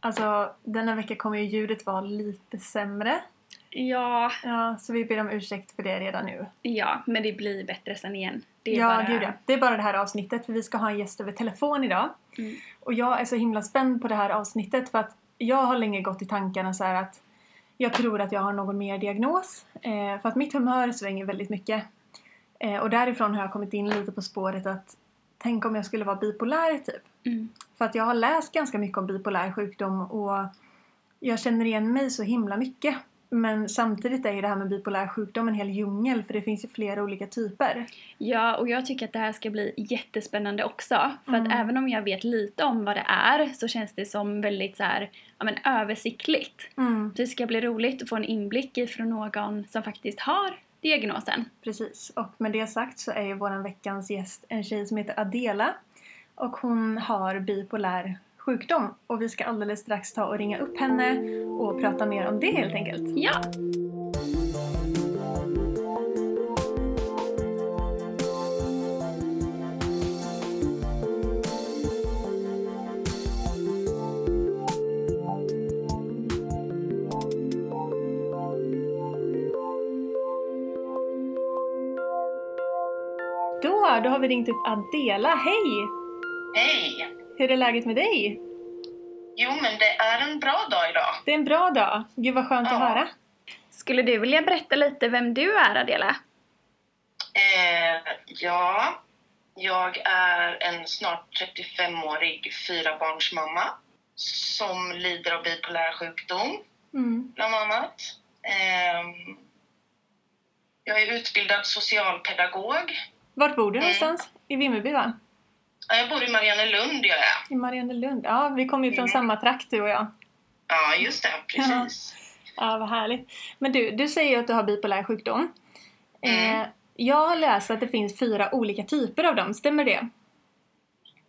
Alltså denna vecka kommer ju ljudet vara lite sämre. Ja, Ja, så vi ber om ursäkt för det redan nu. ja, men det blir bättre sen igen. Det ja, bara... gud ja. Det är bara det här avsnittet för vi ska ha en gäst över telefon idag. Mm. Och jag är så himla spänd på det här avsnittet för att jag har länge gått i tankarna så att jag tror att jag har någon mer diagnos. Eh, för att mitt humör svänger väldigt mycket. Eh, och därifrån har jag kommit in lite på spåret att tänk om jag skulle vara bipolär typ. Mm. För att jag har läst ganska mycket om bipolär sjukdom och jag känner igen mig så himla mycket. Men samtidigt är ju det här med bipolär sjukdom en hel djungel för det finns ju flera olika typer. Ja, och jag tycker att det här ska bli jättespännande också. För Mm. att även om jag vet lite om vad det är så känns det som väldigt så här, ja, men översiktligt. Mm, Det ska bli roligt att få en inblick ifrån någon som faktiskt har diagnosen. precis. Och med det sagt så är ju våran veckans gäst en tjej som heter Adela. Och hon har bipolär sjukdom. Och vi ska alldeles strax ta och ringa upp henne och prata mer om det helt enkelt. Ja! Då, då har vi ringt upp Adela. Hej! Hej! Hur är läget med dig? Jo, men det är en bra dag idag. Det är en bra dag. Gud vad skönt att Ja. höra. Skulle du vilja berätta lite vem du är Adela? Eh, ja, jag är en snart 35-årig fyrabarnsmamma som lider av bipolär sjukdom, Mm. bland annat. Eh, jag är utbildad socialpedagog. Vart bor du Mm. någonstans? I Vimmerby va? Ja, Jag bor i Mariannelund, gör jag. I Mariannelund. Ja, vi kommer ju från Mm. samma trakt du och jag. Ja, just det. Precis. Ja, vad härligt. Men du, du säger ju att du har bipolär sjukdom. Mm. Eh, jag har läst att det finns fyra olika typer av dem, stämmer det?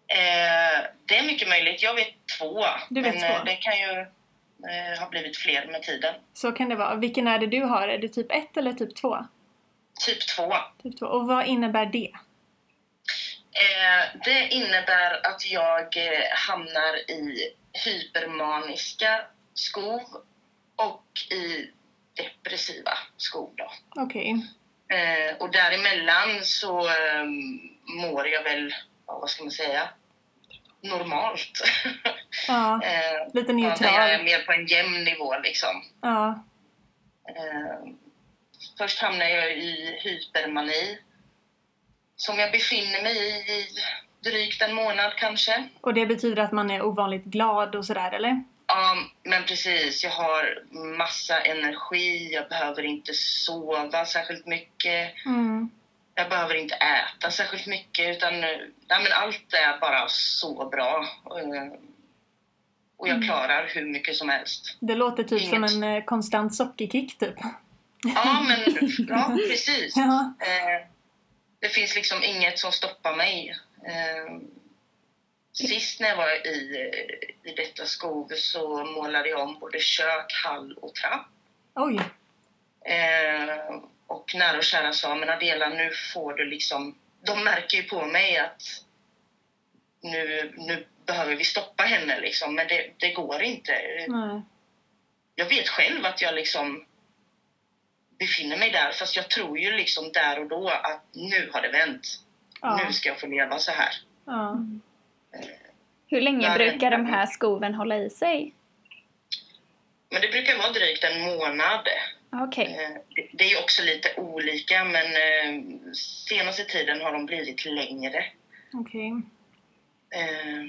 Eh, det är mycket möjligt. Jag vet två. Du vet men två. eh, det kan ju eh, ha blivit fler med tiden. Så kan det vara. Vilken är det du har? Är det typ 1 eller typ 2? Typ två. Typ 2. Och vad innebär det? Eh, det innebär att jag eh, hamnar i hypermaniska skov och i depressiva skov. Då. Okej. Eh, och däremellan så eh, mår jag väl, vad ska man säga, normalt. Ja, eh, lite där jag är neutral. mer på en jämn nivå liksom. Ja. Eh, först hamnar jag i hypermani som jag befinner mig i i drygt en månad kanske. Och det betyder att man är ovanligt glad och sådär, eller? Ja, men precis. Jag har massa energi. Jag behöver inte sova särskilt mycket. Mm. Jag behöver inte äta särskilt mycket. Utan, nej, men allt är bara så bra. Och jag Mm. klarar hur mycket som helst. Det låter typ som Inget. en eh, konstant sockerkick, typ. Ja, men ja, precis. Ja. Eh, det finns liksom inget som stoppar mig. Eh, sist när jag var i, i detta skov så målade jag om både kök, hall och trapp. Oj. Eh, och nära och kära sa, men Adela nu får du liksom... De märker ju på mig att nu, nu behöver vi stoppa henne liksom, men det, det går inte. Nej. Jag vet själv att jag liksom befinner mig där, fast jag tror ju liksom där och då att nu har det vänt. Ja. Nu ska jag få leva så här. Ja. Hur länge Nej, brukar de här skoven hålla i sig? Men det brukar vara drygt en månad. Okej. Eh, det- är också lite olika, men eh, senaste tiden har de blivit längre. Okej. Eh,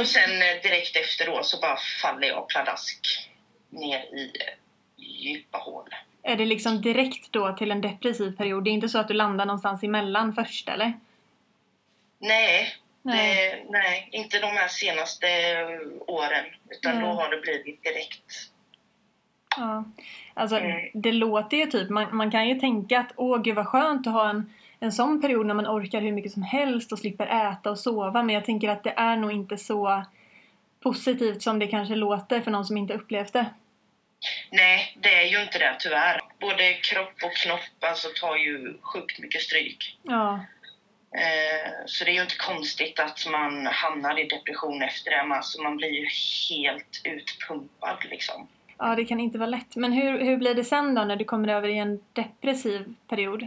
och sen eh, direkt efter då så bara faller jag pladask ner i eh, djupa hål. Är det liksom direkt då till en depressiv period? Det är inte så att du landar någonstans emellan först, eller? Nej, Nej. Det, nej, inte de här senaste eh, åren. Utan Nej. då har det blivit direkt. Ja. Alltså, Mm. det låter ju typ, man, man kan ju tänka att åh gud vad skönt att ha en, en sån period när man orkar hur mycket som helst och slipper äta och sova. Men jag tänker att det är nog inte så positivt som det kanske låter för någon som inte upplevt det. Nej, det är ju inte det tyvärr. Både kropp och knopp alltså, tar ju sjukt mycket stryk. Ja. Eh, så det är ju inte konstigt att man hamnar i depression efter det. Alltså man blir ju helt utpumpad liksom. Ja, det kan inte vara lätt. Men hur, hur blir det sen då när du kommer över i en depressiv period?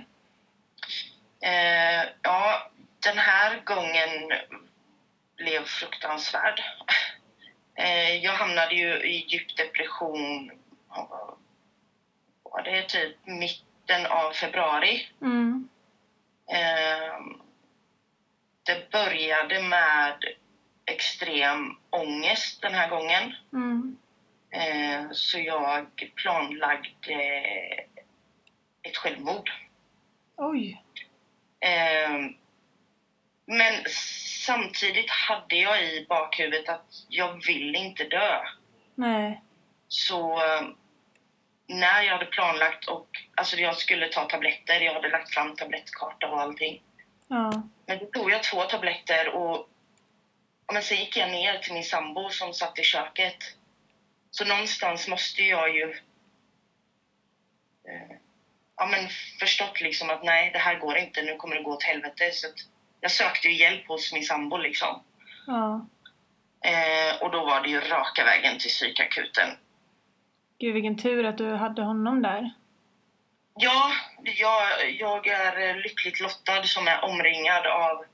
Eh, ja, den här gången blev fruktansvärd. Eh, jag hamnade ju i djup depression, var det typ mitten av februari. Mm. Eh, det började med extrem ångest den här gången. Mm. Eh, så jag planlagde ett självmord. Oj. Eh, men samtidigt hade jag i bakhuvudet att jag vill inte dö. Nej. Så när jag hade planlagt och alltså jag skulle ta tabletter, jag hade lagt fram tablettkarta och allting. Ja. Men då tog jag två tabletter och men sen gick jag ner till min sambo som satt i köket. Så någonstans måste jag ju eh, ja, men förstått liksom att nej, det här går inte, nu kommer det gå åt helvete. Så jag sökte ju hjälp hos min sambo liksom. Ja. Eh, och då var det ju raka vägen till psykakuten. Gud vilken tur att du hade honom där. Ja, jag, jag är lyckligt lottad som är omringad av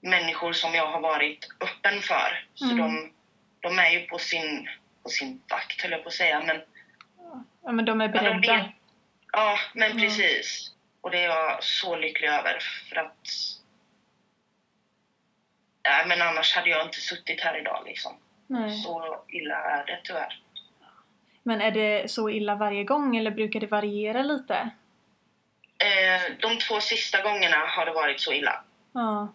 människor som jag har varit öppen för. Så Mm. de, de är ju på sin, på sin vakt, höll jag på att säga. Men, Ja, men de är Ja, beredda. vet. ja, men Mm. precis. Och det är jag så lycklig över. För att... Nej, men annars hade jag inte suttit här idag. Liksom. Nej. Så illa är det tyvärr. Men är det så illa varje gång eller brukar det variera lite? Eh, de två sista gångerna har det varit så illa. Ja.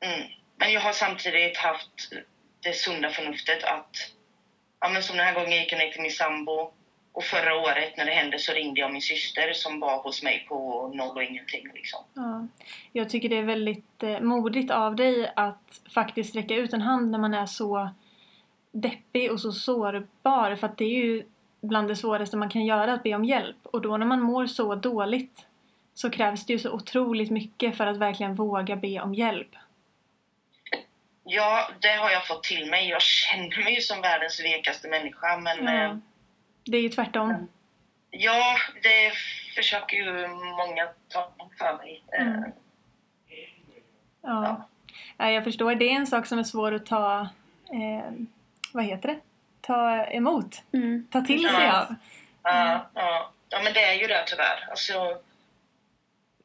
Mm. Men jag har samtidigt haft det sunda förnuftet att, ja men som den här gången gick jag ner till min sambo och förra året när det hände så ringde jag min syster som var hos mig på noll och ingenting liksom. Ja. Jag tycker det är väldigt eh, modigt av dig att faktiskt sträcka ut en hand när man är så deppig och så sårbar. För att det är ju bland det svåraste man kan göra att be om hjälp. Och då när man mår så dåligt så krävs det ju så otroligt mycket för att verkligen våga be om hjälp. Ja, det har jag fått till mig. Jag känner mig ju som världens vekaste människa men Ja. eh, Det är ju tvärtom. ja, det försöker ju många ta för mig. Eh, Mm. Ja. ja, jag förstår. Det är en sak som är svår att ta, eh, vad heter det? Ta emot. Mm. Ta till sig Ja. av. Ja, ja. ja, men det är ju det tyvärr. Alltså,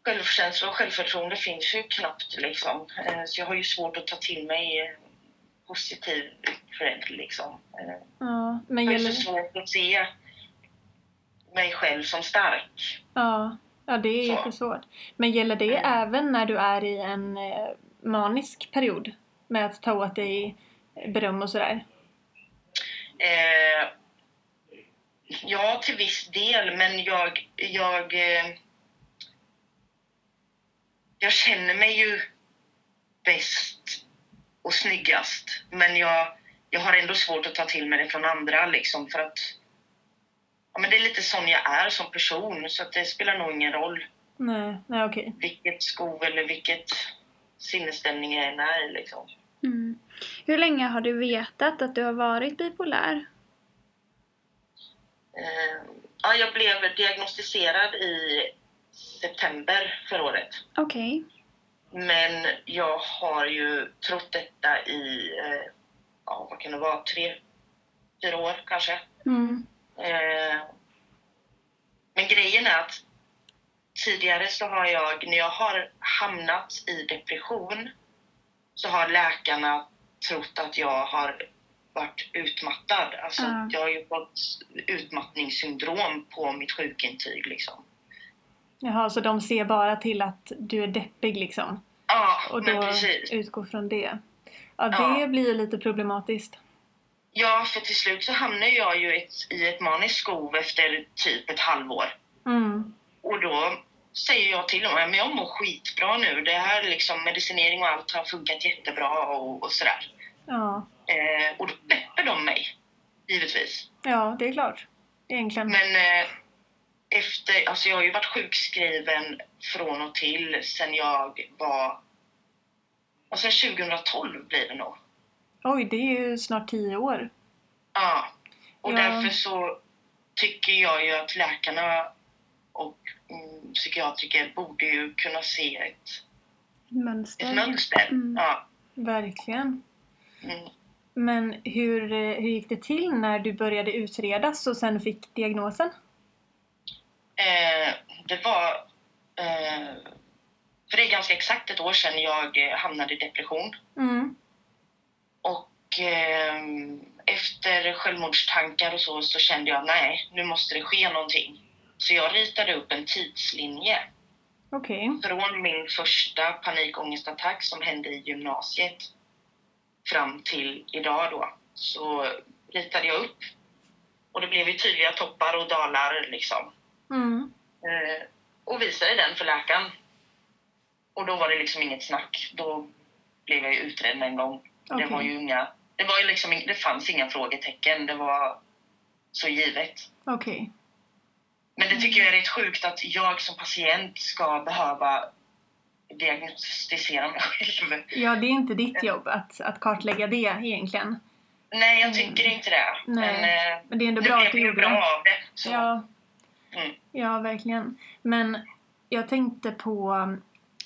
självkänsla och självförtroende finns ju knappt. Liksom. Eh, Så jag har ju svårt att ta till mig eh, positiv cred. Liksom. Eh, Ja, men Jag har gäller så svårt att se mig själv som stark. Ja, ja det är Så. jättesvårt. Men gäller det Mm. även när du är i en manisk period? Med att ta åt dig beröm och sådär? Eh, ja, till viss del, men jag... Jag, eh, jag känner mig ju bäst och snyggast. Men jag, jag har ändå svårt att ta till mig det från andra. Liksom, för att ja, men Det är lite sån jag är som person, så att det spelar nog ingen roll Nej, nej okej. vilket skov eller vilket sinnesstämning jag än är. Liksom. Mm. Hur länge har du vetat att du har varit bipolär? Eh, ja, jag blev diagnostiserad i september förra året. Okej. Men jag har ju trott detta i, eh, ja vad kan det vara, tre, fyra år kanske. Mm. Eh, men grejen är att tidigare så har jag, när jag har hamnat i depression, så har läkarna trott att jag har varit utmattad. Alltså, Ja. jag har ju fått utmattningssyndrom på mitt sjukintyg liksom. Jaha, så de ser bara till att du är deppig liksom? Ja, Och men då precis. utgår från det? Ja, det Ja. blir lite problematiskt. Ja, för till slut så hamnar jag ju ett, i ett maniskt skov efter typ ett halvår. Mm. Och då säger jag till dem att jag mår skitbra nu. Det här liksom medicinering och allt har funkat jättebra och, och sådär. Ja. Eh, och då släpper de mig, givetvis. ja, det är klart. Egentligen. Men eh, efter, alltså jag har ju varit sjukskriven från och till sen jag var sen 2012 blir det nog. Oj, det är ju snart tio år. Ja. Och Ja. därför så tycker jag ju att läkarna och mm, psykiatriker borde ju kunna se ett, Mönster. ett mönster. Mm. Ja. Verkligen. Mm. Men hur, eh, hur gick det till när du började utredas och sen fick diagnosen? Eh, det var... Eh, för det är ganska exakt ett år sedan jag eh, hamnade i depression. Mm. Och eh, efter självmordstankar och så, så kände jag nej, nu måste det ske någonting. Så jag ritade upp en tidslinje Okej. från min första panikångestattack som hände i gymnasiet fram till idag då. Så ritade jag upp. Och det blev ju tydliga toppar och dalar liksom. Mm. Eh, och visade den för läkaren. Och då var det liksom inget snack. Då blev jag ju utredd en gång. Det Okej. var ju inga... Det, var ju liksom, det fanns inga frågetecken. Det var så givet. Okej. Men det tycker jag är rätt sjukt att jag som patient ska behöva diagnostisera mig själv. Ja, det är inte ditt jobb att, att kartlägga det egentligen. Nej, jag Mm. tycker inte det. Nej, Men eh, Men det är ändå bra att du gjorde bra av det. Så. Ja, Mm. ja, verkligen. Men jag tänkte på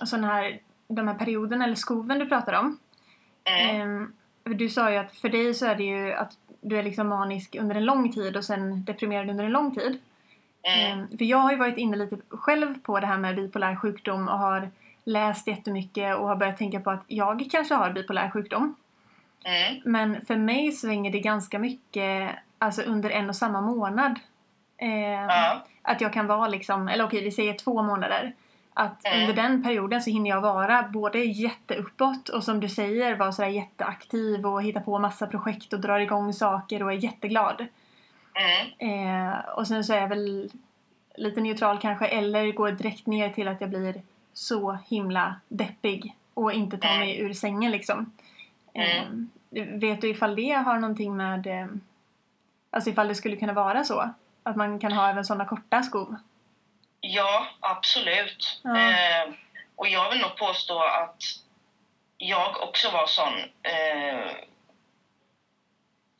sån här, de här perioderna, eller skoven du pratar om. Mm. Ehm, du sa ju att för dig så är det ju att du är liksom manisk under en lång tid och sen deprimerad under en lång tid. Mm. För jag har ju varit inne lite själv på det här med bipolär sjukdom och har läst jättemycket och har börjat tänka på att jag kanske har bipolär sjukdom. Mm. Men för mig svänger det ganska mycket alltså under en och samma månad. Ehm, Ja. Att jag kan vara liksom, eller okej vi säger två månader. Att Mm. under den perioden så hinner jag vara både jätteuppåt och som du säger vara sådär jätteaktiv och hitta på massa projekt och drar igång saker och är jätteglad. Mm. Eh, och sen så är jag väl lite neutral kanske eller går direkt ner till att jag blir så himla deppig och inte tar Mm. mig ur sängen liksom. Eh, vet du ifall det har någonting med, eh, alltså ifall det skulle kunna vara så? Att man kan ha även sådana korta skov? Ja, absolut. Ja. Eh, och jag vill nog påstå att jag också var sån eh,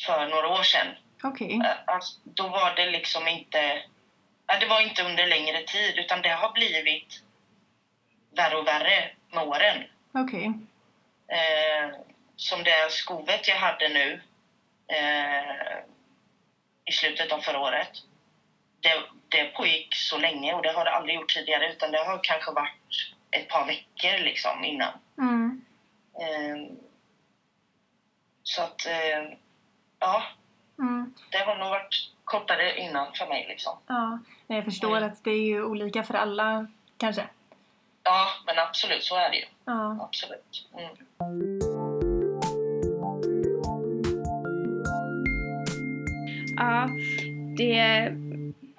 för några år sedan. Okej. Eh, alltså, då var det liksom inte... Det var inte under längre tid, utan det har blivit värre och värre med åren. Okej. Eh, som det skovet jag hade nu eh, i slutet av förra året. Det, det pågick så länge och det har det aldrig gjort tidigare utan det har kanske varit ett par veckor liksom innan. Mm. Eh, så att, eh, ja, Mm. det har nog varit kortare innan för mig liksom. Ja. Jag förstår Mm. att det är ju olika för alla kanske. Ja, men absolut, så är det ju. Ja. Absolut. Mm. Ja, det,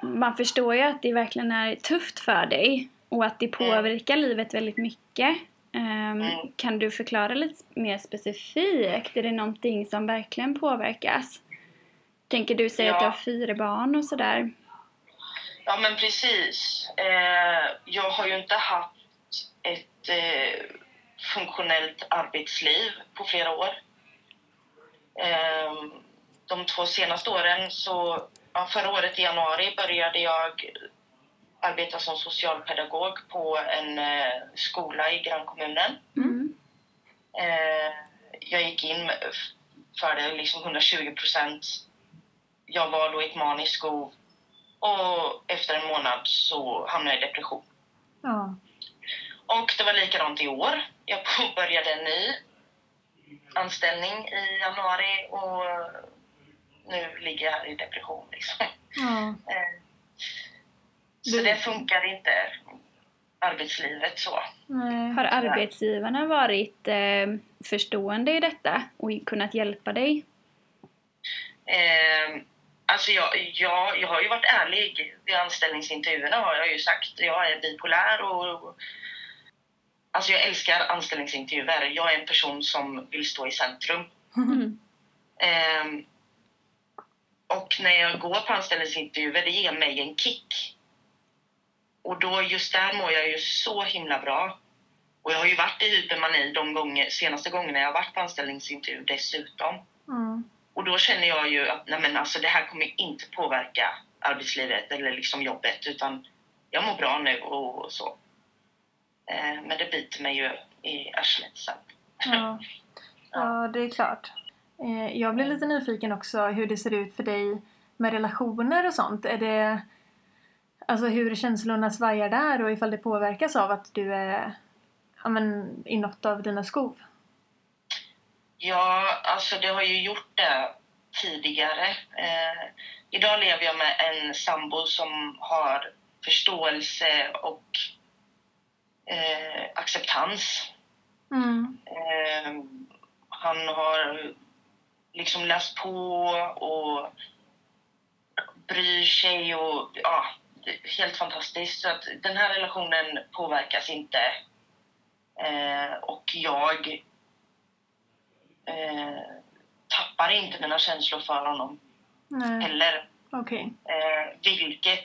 man förstår ju att det verkligen är tufft för dig och att det påverkar livet väldigt mycket. Ehm, Mm. Kan du förklara lite mer specifikt? Är det någonting som verkligen påverkas? Tänker du säga att du Ja. har fyra barn och sådär? Ja, men precis. Eh, jag har ju inte haft ett eh, funktionellt arbetsliv på flera år. Eh, de två senaste åren, så ja, förra året i januari började jag arbeta som socialpedagog på en eh, skola i grannkommunen. Mm. Eh, jag gick in för det liksom 120 procent. Jag var då i ett maniskt skov och efter en månad så hamnade jag i depression. Ja. Och det var likadant i år. Jag påbörjade en ny anställning i januari och nu ligger jag här i depression. Liksom. Ja. Eh, Så det funkar inte, arbetslivet så. Nej. Har arbetsgivarna varit eh, förstående i detta och kunnat hjälpa dig? Eh, alltså jag, jag, jag har ju varit ärlig vid anställningsintervjuerna har jag ju sagt. Jag är bipolär och... Alltså jag älskar anställningsintervjuer. Jag är en person som vill stå i centrum. Mm. Eh, och när jag går på anställningsintervjuer, det ger mig en kick. Och då just där mår jag ju så himla bra. Och jag har ju varit i hypermani de gånger, senaste gångerna jag har varit på anställningsintervju dessutom. Mm. Och då känner jag ju att nej men alltså, det här kommer inte påverka arbetslivet eller liksom jobbet utan jag mår bra nu och så. Eh, men det biter mig ju i arslet sen. Ja. ja, det är klart. Eh, Jag blir lite nyfiken också hur det ser ut för dig med relationer och sånt. Är det Alltså hur känslorna svajar där och ifall det påverkas av att du är ja, men, i något av dina skov? Ja, alltså det har ju gjort det tidigare. Eh, idag lever jag med en sambo som har förståelse och eh, acceptans. Mm. Eh, han har liksom läst på och bryr sig och ja, helt fantastiskt. Så att den här relationen påverkas inte. Eh, och jag eh, tappar inte mina känslor för honom Nej, heller. okej. Eh, vilket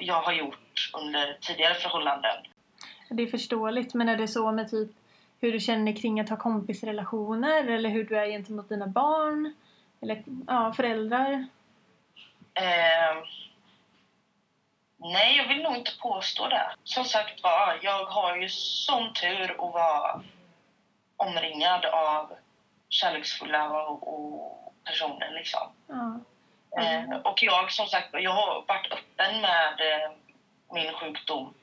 jag har gjort under tidigare förhållanden. Det är förståeligt, men är det så med typ hur du känner kring att ha kompisrelationer eller hur du är gentemot dina barn? Eller ja, föräldrar? Eh, nej, jag vill nog inte påstå det. Som sagt var, jag har ju sån tur att vara omringad av kärleksfulla och, och personer liksom. Ja. Eh, och jag som sagt jag har varit öppen med eh, min sjukdom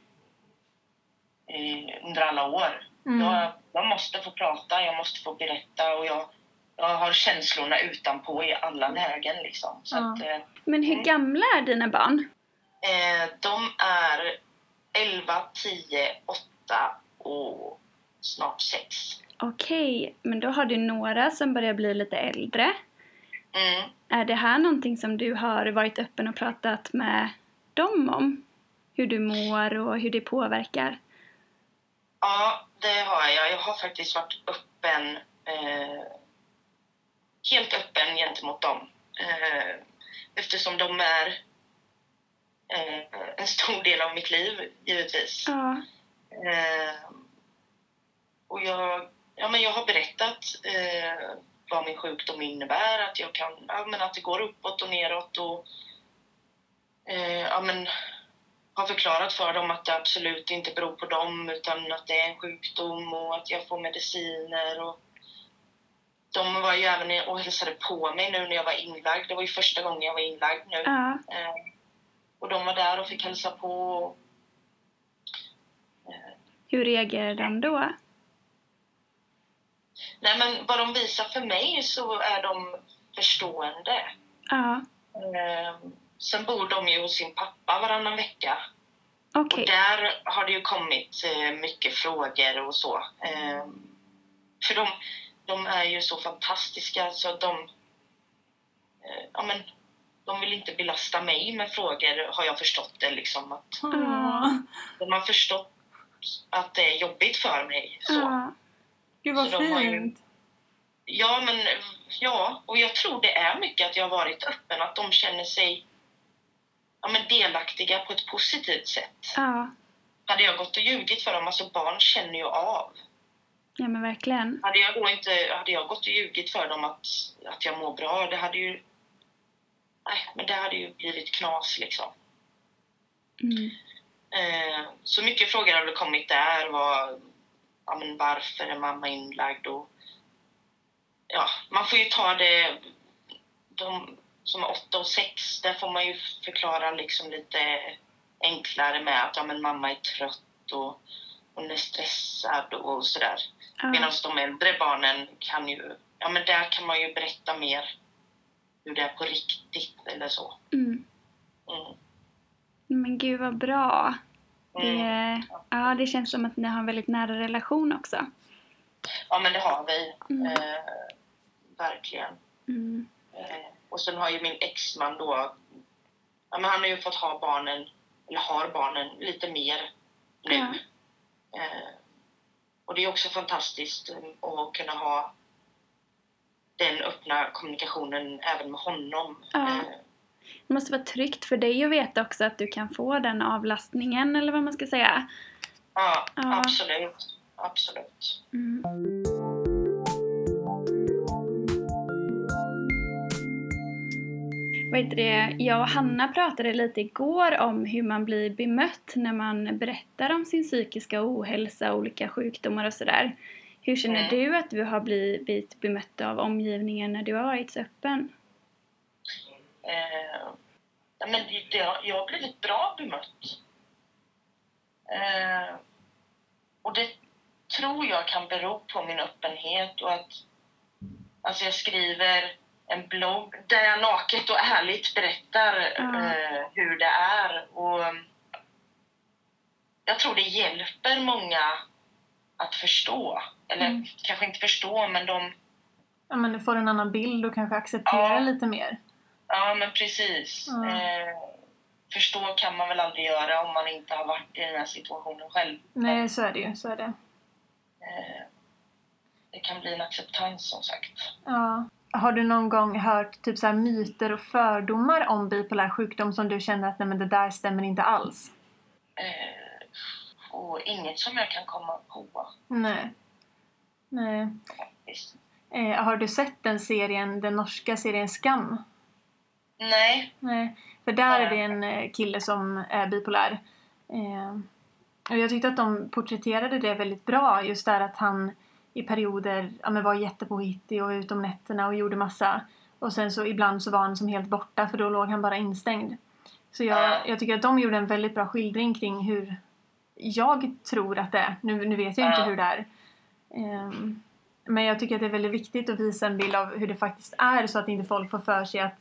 eh, under alla år. Mm. Jag, jag måste få prata, jag måste få berätta och jag, jag har känslorna utanpå i alla lägen liksom. Så Ja. att, eh, Men hur Mm. gamla är dina barn? De är 11, 10, 8 och snart 6. Okej, men då har du några som börjar bli lite äldre. Mm. Är det här någonting som du har varit öppen och pratat med dem om? Hur du mår och hur det påverkar? Ja, det har jag. Jag har faktiskt varit öppen, eh, helt öppen gentemot dem. Eh, eftersom de är eh, en stor del av mitt liv, givetvis. Ja, Eh, och jag, ja, men jag har berättat eh, vad min sjukdom innebär, att, jag kan, ja, men att det går uppåt och neråt. Och, eh, ja, men, har förklarat för dem att det absolut inte beror på dem utan att det är en sjukdom och att jag får mediciner. Och de var ju även och hälsade på mig nu när jag var inlagd. Det var ju första gången jag var inlagd nu. ja, Eh, och de var där och fick hälsa på. Och, hur reagerar de då? Nej, men vad de visar för mig så är de förstående. Ja, Eh, sen bor de ju hos sin pappa varannan vecka. okej. Och där har det ju kommit eh, mycket frågor och så. Eh, för de, de är ju så fantastiska så de... Eh, ja, men, de vill inte belasta mig med frågor, har jag förstått det. Liksom, att Ja. de har förstått att det är jobbigt för mig. Så. Ja, Gud vad Så har ju- fint! Ja, men ja, och jag tror det är mycket att jag har varit öppen, att de känner sig ja, men delaktiga på ett positivt sätt. ja, Hade jag gått och ljugit för dem, alltså barn känner ju av. ja men verkligen. Hade jag då inte, hade jag gått och ljugit för dem att, att jag mår bra, det hade ju, nej, men det hade ju blivit knas liksom. Mm. Eh, så mycket frågor väl kommit där, vad, ja, men varför är mamma inlagd och ja, man får ju ta det, de som är åtta och sex, där får man ju förklara liksom lite enklare med att ja, men mamma är trött och hon är stressad och sådär. Ja, Medan de äldre barnen kan ju, ja men där kan man ju berätta mer hur det är på riktigt eller så. mm. Mm. Men gud vad bra. Det, Mm. ja, det känns som att ni har en väldigt nära relation också. Ja men det har vi, Mm. eh, verkligen. Mm. Eh, och sen har ju min exman då, ja, men han har ju fått ha barnen, eller har barnen, lite mer nu. Ja. Eh, och det är också fantastiskt eh, att kunna ha den öppna kommunikationen även med honom. Ja. Det måste vara tryggt för dig att veta också att du kan få den avlastningen eller vad man ska säga. ja, Ja. absolut. absolut. Mm. Vad heter det? Jag och Hanna pratade lite igår om hur man blir bemött när man berättar om sin psykiska ohälsa, olika sjukdomar och sådär. Hur känner Mm. du att du har blivit bemött av omgivningen när du har varit så öppen? Eh, men det, det, har- jag har blivit bra bemött. Eh, och det tror jag kan bero på min öppenhet och att alltså jag skriver en blogg där jag naket och ärligt berättar Ja. eh, hur det är. Och jag tror det hjälper många att förstå. Eller Mm. kanske inte förstå, men de Ja, men du får en annan bild och kanske acceptera Ja. lite mer. Ja, men precis. Ja. Eh, förstå kan man väl aldrig göra om man inte har varit i den här situationen själv. Nej, så är det ju. Så är det. Eh, det kan bli en acceptans som sagt. Ja. Har du någon gång hört typ så här myter och fördomar om bipolär sjukdom som du känner att nej, men det där stämmer inte alls? Eh, och inget som jag kan komma på. Nej. Nej. Eh, har du sett den serien, den norska serien Skam? Nej. Nej. För där är det en eh, kille som är bipolär. Eh, och jag tyckte att de porträtterade det väldigt bra. Just där att han i perioder ja, men var jättepåhittig och ut om nätterna och gjorde massa. Och sen så ibland så var han som helt borta för då låg han bara instängd. Så Ja. jag, jag tycker att de gjorde en väldigt bra skildring kring hur jag tror att det är. Nu, nu vet jag inte hur det är. Ehm, men jag tycker att det är väldigt viktigt att visa en bild av hur det faktiskt är så att inte folk får för sig att,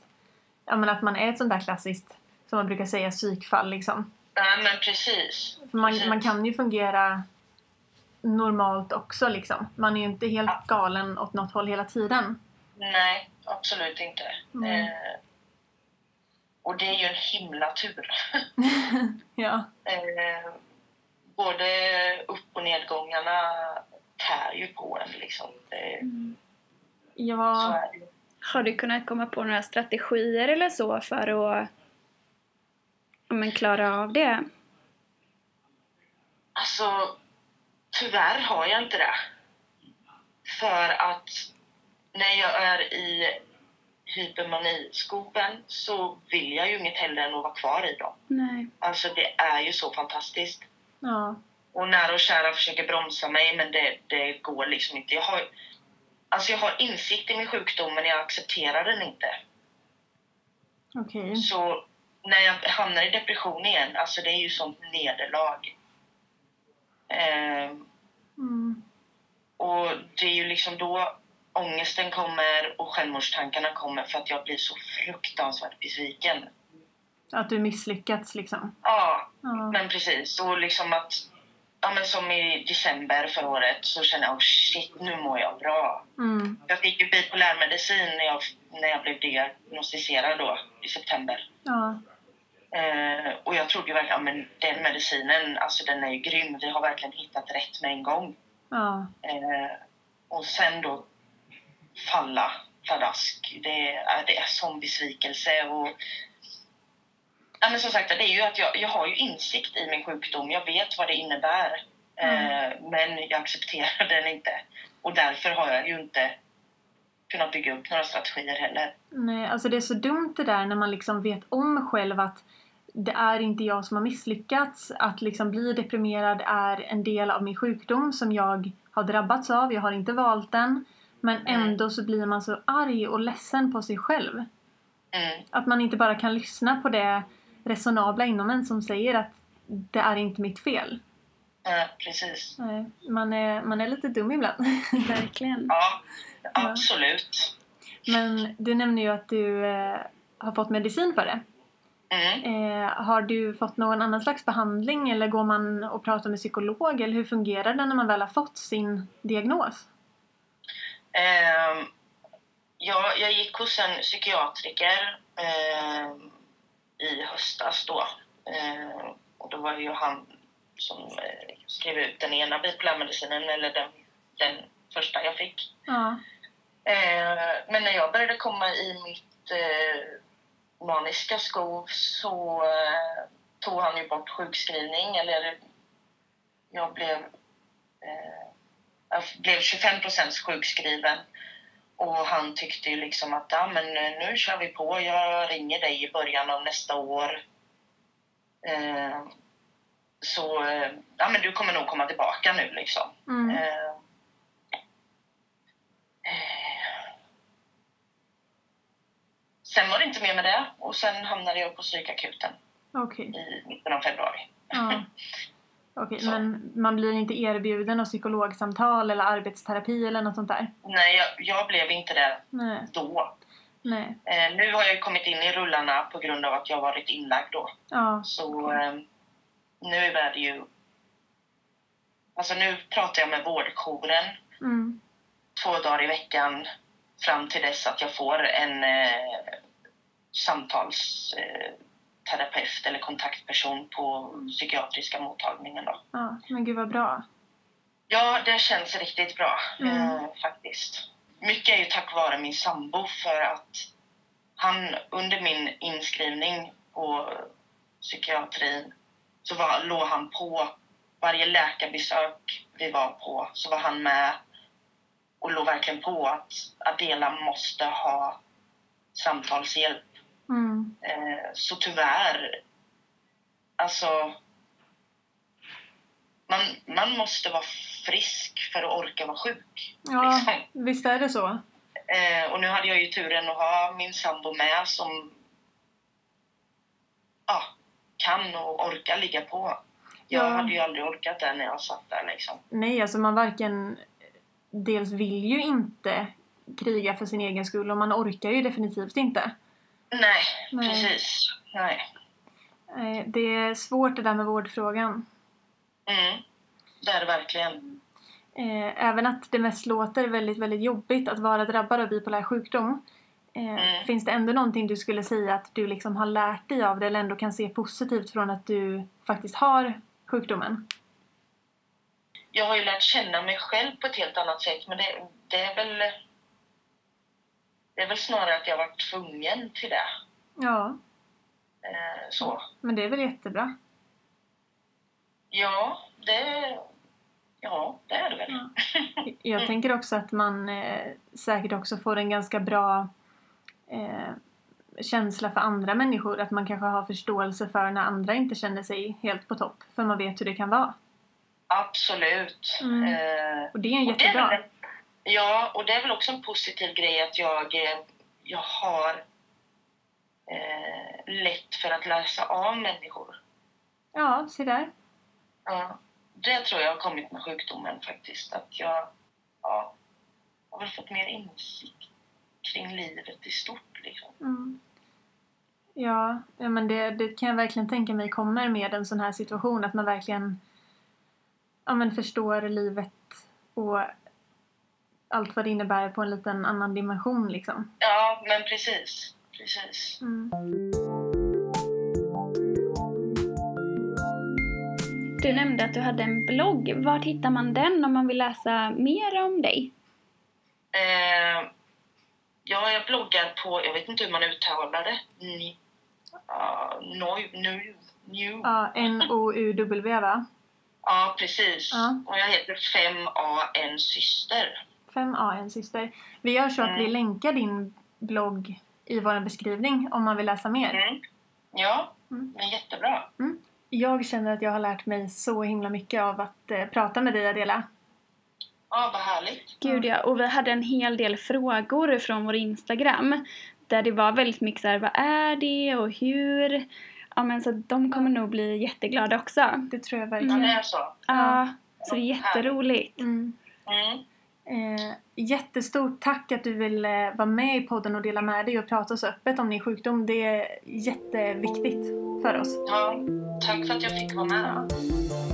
ja, men att man är ett sånt där klassiskt, som man brukar säga, psykfall liksom. Nej, men precis. För man, Precis. man kan ju fungera normalt också liksom. Man är ju inte helt galen åt något håll hela tiden. Nej, absolut inte. Mm. Eh, och det är ju en himla tur. ja. Eh, både upp och nedgångarna tär ju på en liksom. Det, Mm. Så Ja, är det. Har du kunnat komma på några strategier eller så för att men klara av det? Alltså, tyvärr har jag inte det. För att när jag är i hypermaniskopen så vill jag ju inget hellre än att vara kvar i dem. Nej. Alltså det är ju så fantastiskt. ja, Och nära och kära försöker bromsa mig men det, det går liksom inte. Jag har, alltså jag har insikt i min sjukdom men jag accepterar den inte. okej. Så när jag hamnar i depression igen, alltså det är ju sånt nederlag. Ehm, Mm. och det är ju liksom då ångesten kommer och självmordstankarna kommer för att jag blir så fruktansvärt besviken. Att du misslyckats liksom. Ja, Ja. men precis. Och liksom att, ja men som i december förra året så kände jag, oh shit, nu mår jag bra. Mm. Jag fick ju bipolär medicin när jag, när jag blev diagnostiserad då i september. Ja. Eh, och jag trodde ju verkligen, ja, men den medicinen, alltså den är ju grym. Vi har verkligen hittat rätt med en gång. Ja. Eh, och sen då falla pladask. Det, det är sån besvikelse. Och, ja, men som sagt, det är ju att jag, jag har ju insikt i min sjukdom. Jag vet vad det innebär. Eh, men jag accepterar den inte. Och därför har jag ju inte kunnat bygga upp några strategier heller. Nej, alltså det är så dumt det där när man liksom vet om själv att det är inte jag som har misslyckats. Att liksom bli deprimerad är en del av min sjukdom som jag har drabbats av. Jag har inte valt den. Men Mm. ändå så blir man så arg och ledsen på sig själv. Mm. Att man inte bara kan lyssna på det resonabla inom en som säger att det är inte mitt fel. Eh, precis. Nej, man, är, man är lite dum ibland. Verkligen. Ja, absolut. Men du nämner ju att du eh, har fått medicin för det. Mm. Eh, har du fått någon annan slags behandling eller går man och pratar med psykolog eller hur fungerar det när man väl har fått sin diagnos? Ehm, jag, jag gick hos en psykiatriker ehm, i höstas då. Ehm, och då var det ju han som eh, skrev ut den ena bipolärmedicinen, eller den, den första jag fick. Ja, Ehm, men när jag började komma i mitt eh, maniska skov så eh, tog han ju bort sjukskrivning, eller jag blev eh, jag blev 25% sjukskriven. Och han tyckte ju liksom att ja, men nu kör vi på. Jag ringer dig i början av nästa år. Eh, så eh, ja, men du kommer nog komma tillbaka nu liksom. Mm. Eh, eh. Sen var det inte mer med det och sen hamnade jag på psykakuten Okej. i mitten av februari. Ja. Okej, Så. men man blir inte erbjuden något psykologsamtal eller arbetsterapi eller något sånt där? Nej, jag, jag blev inte det Nej. då. Nej. Eh, nu har jag kommit in i rullarna på grund av att jag varit inlagd då. Ja. Så eh, nu är det ju... Alltså nu pratar jag med vårdjouren Mm. två dagar i veckan fram till dess att jag får en eh, samtalsterapeut eh, terapeut eller kontaktperson på psykiatriska mottagningen. Då. ja. Men gud vad bra. Ja, det känns riktigt bra Mm. eh, faktiskt. Mycket är ju tack vare min sambo för att han under min inskrivning på psykiatrin så var, låg han på varje läkarbesök vi var på så var han med och låg verkligen på att Adela måste ha samtalshjälp. Mm. Eh, så tyvärr, alltså man, man måste vara frisk för att orka vara sjuk. Ja, Liksom. visst är det så. Eh, och nu hade jag ju turen att ha min sambo med som ja, kan och orkar ligga på. Jag Ja. hade ju aldrig orkat det när jag satt där liksom. Nej, alltså man varken... Dels vill ju inte kriga för sin egen skull och man orkar ju definitivt inte. Nej, Nej. precis. Nej. Det är svårt det där med vårdfrågan. Mm. Det är det verkligen. Eh, Även att det mest låter väldigt, väldigt jobbigt att vara drabbad av bipolär sjukdom. eh, Mm. Finns det ändå någonting du skulle säga att du liksom har lärt dig av det eller ändå kan se positivt från att du faktiskt har sjukdomen? Jag har ju lärt känna mig själv på ett helt annat sätt men det, det är väl det är väl snarare att jag varit tvungen till det. Ja, Eh, så. men det är väl jättebra. Ja, det, ja, det är det väl. Ja. Jag tänker också att man eh, säkert också får en ganska bra eh, känsla för andra människor. Att man kanske har förståelse för när andra inte känner sig helt på topp. För man vet hur det kan vara. Absolut. Mm. Eh, Och det är en och det är jättebra. väl, ja, och det är väl också en positiv grej att jag, eh, jag har eh, lätt för att läsa av människor. Ja, se där. Ja, det tror jag har kommit med sjukdomen faktiskt. Att jag ja, har väl fått mer insikt kring livet i stort. Liksom. Mm. Ja, ja men det, det kan jag verkligen tänka mig kommer med en sån här situation. Att man verkligen ja, men förstår livet och allt vad det innebär på en liten annan dimension liksom. Ja, men precis. precis. Mm. Du nämnde att du hade en blogg. Var hittar man den om man vill läsa mer om dig? Eh, ja, jag bloggar på, jag vet inte hur man uttalar det. Ni, uh, nu, nu, nu. Ja, N-O-U-W va? Ja, precis. Ja. Och jag heter 5A en syster. 5A, en syster. Vi gör så att vi Mm. länkar din blogg i vår beskrivning om man vill läsa mer. Mm. Ja, Mm. men jättebra. Jag känner att jag har lärt mig så himla mycket av att eh, prata med dig Adela. Ja, vad härligt. Gud ja, och vi hade en hel del frågor från vår Instagram. Där det var väldigt mycket så här, vad är det och hur? Ja men så de kommer nog bli jätteglada också. Det tror jag Ja, verkligen. det är så. Ja, så det är jätteroligt. Mm. Mm. Eh, jättestort tack att du vill eh, vara med i podden och dela med dig och prata så öppet om din sjukdom. Det är jätteviktigt för oss. Ja, tack för att jag fick vara med. Ja.